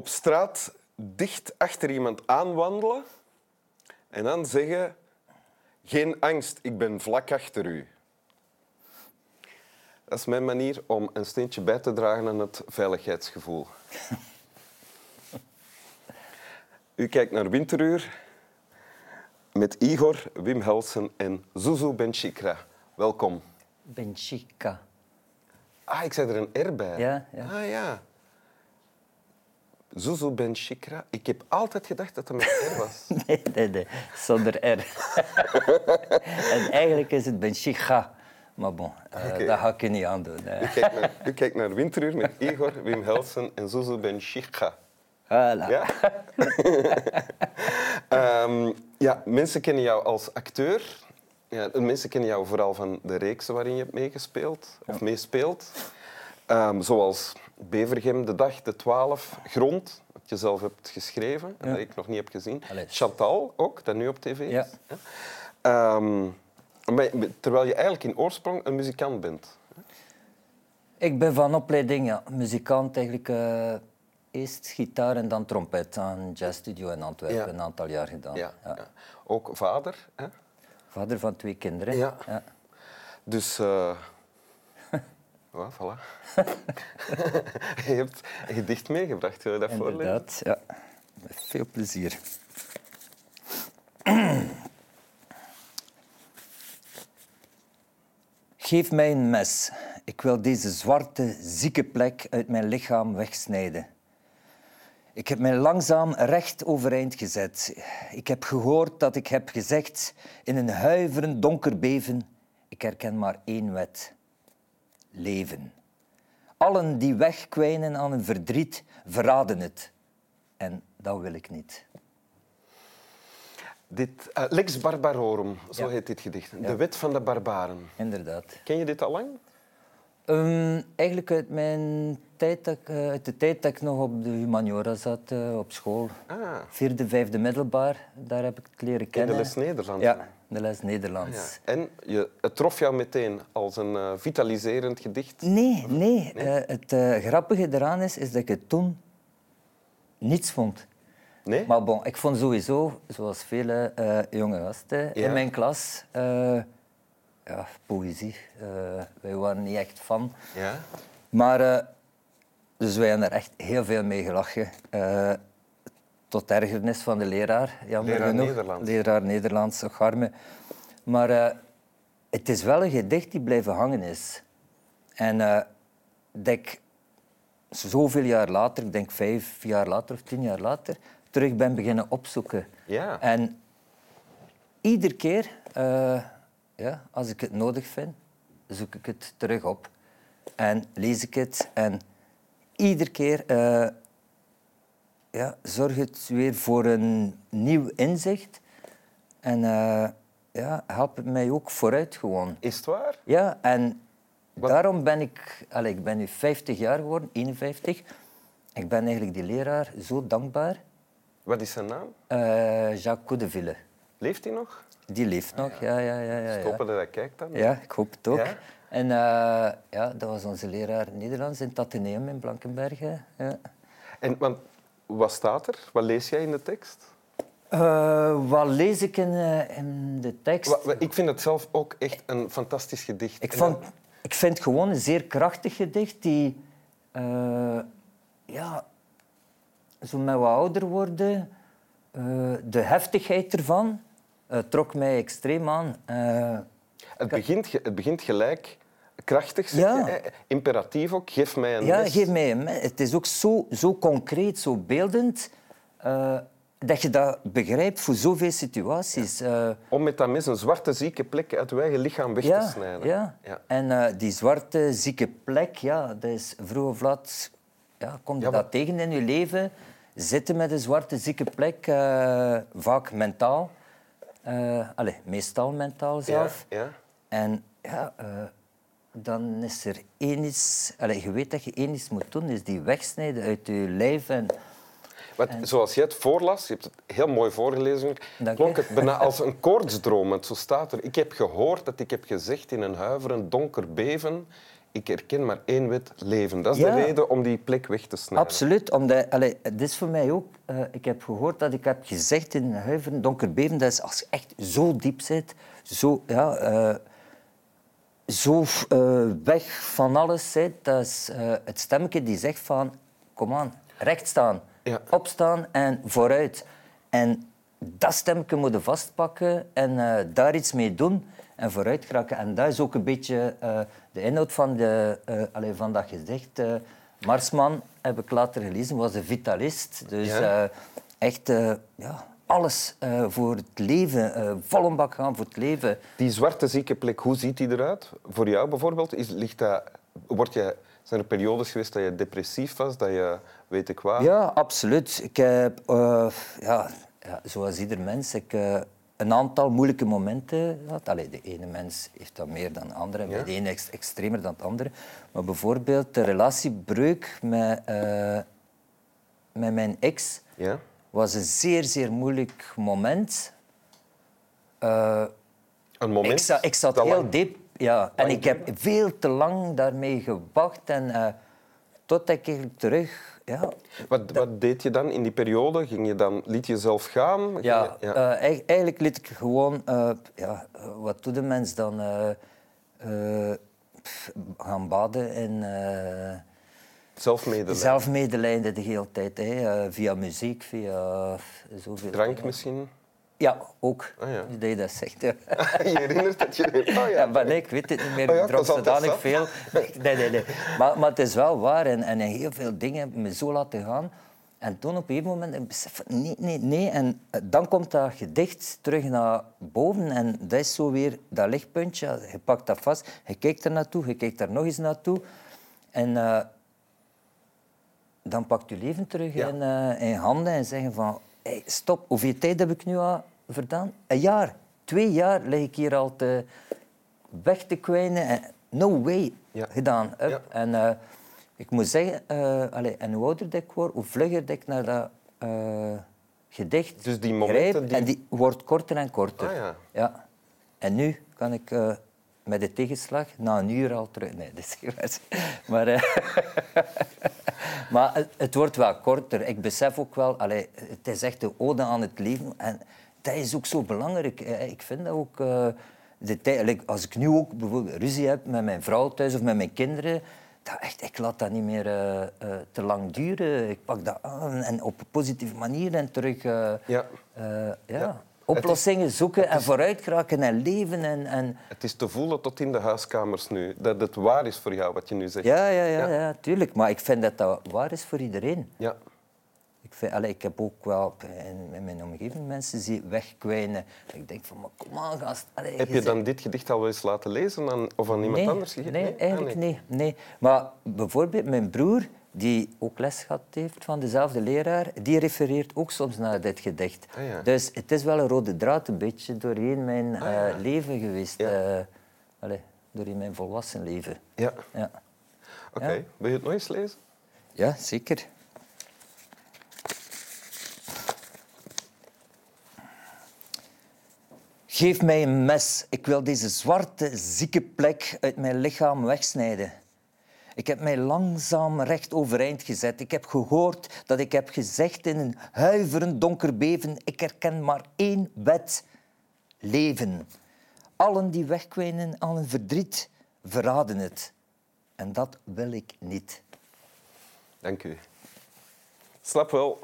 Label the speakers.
Speaker 1: op straat dicht achter iemand aanwandelen en dan zeggen: Geen angst, ik ben vlak achter u. Dat is mijn manier om een steentje bij te dragen aan het veiligheidsgevoel. U kijkt naar Winteruur met Igor, Wim Helsen en Zuzu Benchikra. Welkom.
Speaker 2: Benchica.
Speaker 1: Ah, ik zei er een R bij.
Speaker 2: Ja, ja.
Speaker 1: Ah ja. Zuzu Benchikra. Ik heb altijd gedacht dat het met R was.
Speaker 2: Nee, nee, nee, zonder R. en eigenlijk is het Benchica. Maar bon,
Speaker 1: Oké.
Speaker 2: dat ga ik je niet aandoen. hè.
Speaker 1: U kijkt naar, u kijkt naar Winteruur met Igor, Wim Helsen en Zuzu Benchikra.
Speaker 2: Voilà.
Speaker 1: Ja? Ehm, ja, mensen kennen jou als acteur. Ja, mensen kennen jou vooral van de reeksen waarin je hebt meegespeeld of meespeelt. Ehm, zoals Bevergem, De Dag, De Twaalf, Grond, dat je zelf hebt geschreven en
Speaker 2: Ja.
Speaker 1: dat ik nog niet heb gezien.
Speaker 2: Allee.
Speaker 1: Chantal ook, dat nu op tv is.
Speaker 2: Ja.
Speaker 1: Ehm, terwijl je eigenlijk in oorsprong een muzikant bent.
Speaker 2: Ik ben van opleiding ja, muzikant eigenlijk. eh, eerst gitaar en dan trompet aan Jazz Studio in Antwerpen.
Speaker 1: Ja.
Speaker 2: Een aantal jaar gedaan.
Speaker 1: Ja. Ook vader. Hè?
Speaker 2: Vader van twee kinderen.
Speaker 1: Ja.
Speaker 2: Ja.
Speaker 1: Dus, eh voilà. je hebt een gedicht meegebracht, wil je dat voorlezen?
Speaker 2: Inderdaad, ja. Met veel plezier. Geef mij een mes. Ik wil deze zwarte, zieke plek uit mijn lichaam wegsnijden. Ik heb mij langzaam recht overeind gezet. Ik heb gehoord dat ik heb gezegd in een huiverend donker beven: ik herken maar één wet: leven. Allen die wegkwijnen aan een verdriet, verraden het. En dat wil ik niet.
Speaker 1: Dit, eh, Lex Barbarorum, zo
Speaker 2: Ja.
Speaker 1: heet dit gedicht.
Speaker 2: Ja.
Speaker 1: De wet van de barbaren.
Speaker 2: Inderdaad.
Speaker 1: Ken je dit al lang?
Speaker 2: Ehm, eigenlijk uit, mijn tijd dat ik, eh, uit de tijd dat ik nog op de humaniora zat, eh, op school.
Speaker 1: Ah,
Speaker 2: Vierde, vijfde middelbaar, daar heb ik het leren
Speaker 1: in
Speaker 2: kennen.
Speaker 1: de les Nederlands.
Speaker 2: Ja, de les
Speaker 1: Ja.
Speaker 2: Nederlands.
Speaker 1: En je, het trof jou meteen als een eh, vitaliserend gedicht.
Speaker 2: Nee, nee. eh, het eh, grappige eraan is, is dat ik het toen niets vond.
Speaker 1: Nee?
Speaker 2: Maar bon, ik vond sowieso, zoals vele jonge gasten
Speaker 1: Ja.
Speaker 2: in mijn klas, ja, poëzie. wij waren niet echt van.
Speaker 1: Ja?
Speaker 2: Maar dus wij hebben er echt heel veel mee gelachen. Eh, tot ergernis van de leraar. Jammer
Speaker 1: Leraar
Speaker 2: genoeg.
Speaker 1: Nederlands.
Speaker 2: Leraar Nederlands, ook arme. Maar eh, het is wel een gedicht die blijven hangen is. En eh, dat ik zoveel jaar later, ik denk vijf jaar later of tien jaar later, terug ben beginnen opzoeken.
Speaker 1: Ja.
Speaker 2: En iedere keer, eh, ja, als ik het nodig vind, zoek ik het terug op. En lees ik het. En iedere keer eh, ja, zorgt het weer voor een nieuw inzicht. En eh, ja, helpt het mij ook vooruit gewoon.
Speaker 1: Is het waar?
Speaker 2: Ja, en
Speaker 1: Wat-
Speaker 2: daarom ben ik... Allez, ik ben nu 50 jaar geworden, 51. Ik ben eigenlijk die leraar zo dankbaar.
Speaker 1: Wat is zijn naam?
Speaker 2: Eh, Jacques Coudeville.
Speaker 1: Leeft hij nog?
Speaker 2: Die leeft nog, ja, ja, ja. ja,
Speaker 1: hoop dat hij kijkt dan.
Speaker 2: Ja, ik hoop het ook.
Speaker 1: Ja?
Speaker 2: En eh, ja, dat was onze leraar Nederlands in het Atheneum in Blankenberge. Ja.
Speaker 1: En want, wat staat er? Wat lees jij in de tekst?
Speaker 2: Eh, wat lees ik in, eh, in de tekst?
Speaker 1: Ik vind het zelf ook echt een fantastisch gedicht.
Speaker 2: Ik, vond, ik vind het gewoon een zeer krachtig gedicht die... eh, ja, zo met wat ouder worden, de heftigheid ervan trok mij extreem aan.
Speaker 1: Het begint, het begint gelijk krachtig, zeg
Speaker 2: Ja.
Speaker 1: je, hè? imperatief ook. Geef mij een
Speaker 2: Ja,
Speaker 1: mes.
Speaker 2: geef mij een mes. Het is ook zo, zo concreet, zo beeldend, eh, dat je dat begrijpt voor zoveel situaties. Eh,
Speaker 1: Om met dat mes een zwarte zieke plek uit uw eigen lichaam weg
Speaker 2: ja,
Speaker 1: te snijden.
Speaker 2: ja.
Speaker 1: Ja.
Speaker 2: En eh, die zwarte, zieke plek, ja, dat is vroeg of laat... Ja, kom je
Speaker 1: Ja, maar-
Speaker 2: dat tegen in je leven? Zitten met een zwarte, zieke plek, vaak mentaal. Allez, meestal mentaal zelf.
Speaker 1: ja.
Speaker 2: En ja, dan is er één iets... Allez, je weet dat je één iets moet doen, is die wegsnijden uit je lijf. En,
Speaker 1: Wat, zoals jij het voorlas, je hebt het heel mooi voorgelezen,
Speaker 2: Dank
Speaker 1: klonk
Speaker 2: je.
Speaker 1: het bijna als een koortsdroom. Want zo staat er, ik heb gehoord dat ik heb gezegd in een huiverend donker beven, ik herken maar één wet, leven. Dat is
Speaker 2: Ja.
Speaker 1: de reden om die plek weg te snijden.
Speaker 2: Absoluut. Omdat, allee, het is voor mij ook... eh, ik heb gehoord dat ik heb gezegd in Huiveren, donkerbeven, dat is als je echt zo diep zit, zo, ja, eh, zo eh, weg van alles zit, dat is eh, het stemmetje die zegt van, kom aan, recht staan,
Speaker 1: Ja.
Speaker 2: opstaan en vooruit. En dat stemmetje moet je vastpakken en eh, daar iets mee doen en vooruit geraken. En dat is ook een beetje de inhoud van, de, allee, van dat gedicht. Marsman, heb ik later gelezen, was een vitalist. Dus
Speaker 1: Ja.
Speaker 2: echt ja, alles eh, voor het leven, eh vol een bak gaan voor het leven.
Speaker 1: Die zwarte zieke plek, hoe ziet die eruit? Voor jou bijvoorbeeld, is, ligt dat, word je, zijn er periodes geweest dat je depressief was, dat je weet ik wat?
Speaker 2: Ja, absoluut. Ik heb, eh, ja, ja, zoals ieder mens, ik, een aantal moeilijke momenten gehad. Allee, de ene mens heeft dat meer dan de andere,
Speaker 1: Ja.
Speaker 2: de ene ex- extremer dan de andere. Maar bijvoorbeeld de relatiebreuk met, met mijn ex
Speaker 1: Ja?
Speaker 2: Was een zeer, zeer moeilijk moment. Eh,
Speaker 1: Een moment?
Speaker 2: ik, zat, ik zat heel
Speaker 1: lang.
Speaker 2: diep. Ja. En ik heb veel te lang daarmee gewacht. En eh tot ik eigenlijk terug... Ja,
Speaker 1: Wat, wat deed je dan in die periode? Ging je dan, liet je zelf gaan?
Speaker 2: Ja, eh, eig- eigenlijk liet ik gewoon... ja, wat doet de mens dan? Gaan baden en uh,
Speaker 1: Zelfmedelijden.
Speaker 2: zelfmedelijden de hele tijd. Hè, eh, via muziek, via zoveel
Speaker 1: Drank
Speaker 2: dingen.
Speaker 1: misschien?
Speaker 2: Ja, ook.
Speaker 1: Ah, ja.
Speaker 2: Dat je dat zegt. Ja.
Speaker 1: je herinnert dat je... Oh
Speaker 2: Ja,
Speaker 1: ja.
Speaker 2: maar nee, ik weet het niet meer.
Speaker 1: Oh ja,
Speaker 2: ik dronk zodanig veel. Nee, nee, nee. Maar, maar het is wel waar. En, en heel veel dingen hebben me zo laten gaan. En toen op een gegeven moment ik besef nee, nee, nee. En eh, dan komt dat gedicht terug naar boven. En dat is zo weer dat lichtpuntje. Je pakt dat vast. Je kijkt er naartoe. Je kijkt daar nog eens naartoe. En eh, dan pakt je leven terug
Speaker 1: Ja.
Speaker 2: in, eh, in handen en zeggen van... Hey, stop, hoeveel tijd heb ik nu al verdaan? Een jaar. Twee jaar lig ik hier al te weg te kwijnen. En no way
Speaker 1: Ja.
Speaker 2: gedaan. En eh, ik moet zeggen, eh, allee, en hoe ouder ik word, hoe vlugger ik naar dat gedicht
Speaker 1: Dus die momenten die-
Speaker 2: En die wordt korter en korter.
Speaker 1: Ah, ja.
Speaker 2: Ja. En nu kan ik met de tegenslag na een uur al terug... Nee, dat is. Maar, eh, maar het, wordt wel korter. Ik besef ook wel... Allee, het is echt de ode aan het leven. En dat is ook zo belangrijk. Ik vind dat ook... eh, de tijd, als ik nu ook bijvoorbeeld ruzie heb met mijn vrouw thuis of met mijn kinderen... Dat echt, ik laat dat niet meer eh, te lang duren. Ik pak dat aan en op een positieve manier en terug...
Speaker 1: Ja.
Speaker 2: ja.
Speaker 1: Ja.
Speaker 2: Oplossingen zoeken en vooruit geraken en leven. En, en...
Speaker 1: Het is te voelen tot in de huiskamers nu. Dat het waar is voor jou, wat je nu zegt.
Speaker 2: Ja, ja, ja,
Speaker 1: Ja.
Speaker 2: ja. tuurlijk. Maar ik vind dat dat waar is voor iedereen.
Speaker 1: Ja.
Speaker 2: Ik, vind, allee, ik heb ook wel in, in mijn omgeving mensen die wegkwijnen. Ik denk van, maar kom aan, gast. Allee,
Speaker 1: Heb je dan dit gedicht al eens laten lezen aan, of aan iemand
Speaker 2: nee,
Speaker 1: anders gegeven?
Speaker 2: Nee,
Speaker 1: Ah,
Speaker 2: eigenlijk nee. nee. Maar bijvoorbeeld mijn broer, die ook les gehad heeft van dezelfde leraar, die refereert ook soms naar dit gedicht.
Speaker 1: Ah, ja.
Speaker 2: Dus het is wel een rode draad een beetje doorheen mijn
Speaker 1: Ah, ja.
Speaker 2: eh, leven geweest.
Speaker 1: Ja.
Speaker 2: eh, allee, doorheen mijn volwassen leven.
Speaker 1: Ja.
Speaker 2: Ja,
Speaker 1: Oké. Wil je het nog eens lezen?
Speaker 2: ja zeker. Geef mij een mes. Ik wil deze zwarte, zieke plek uit mijn lichaam wegsnijden. Ik heb mij langzaam recht overeind gezet. Ik heb gehoord dat ik heb gezegd in een huiverend donker beven. Ik herken maar één wet. Leven. Allen die wegkwijnen aan een verdriet, verraden het. En dat wil ik niet.
Speaker 1: Dank u. Slap wel.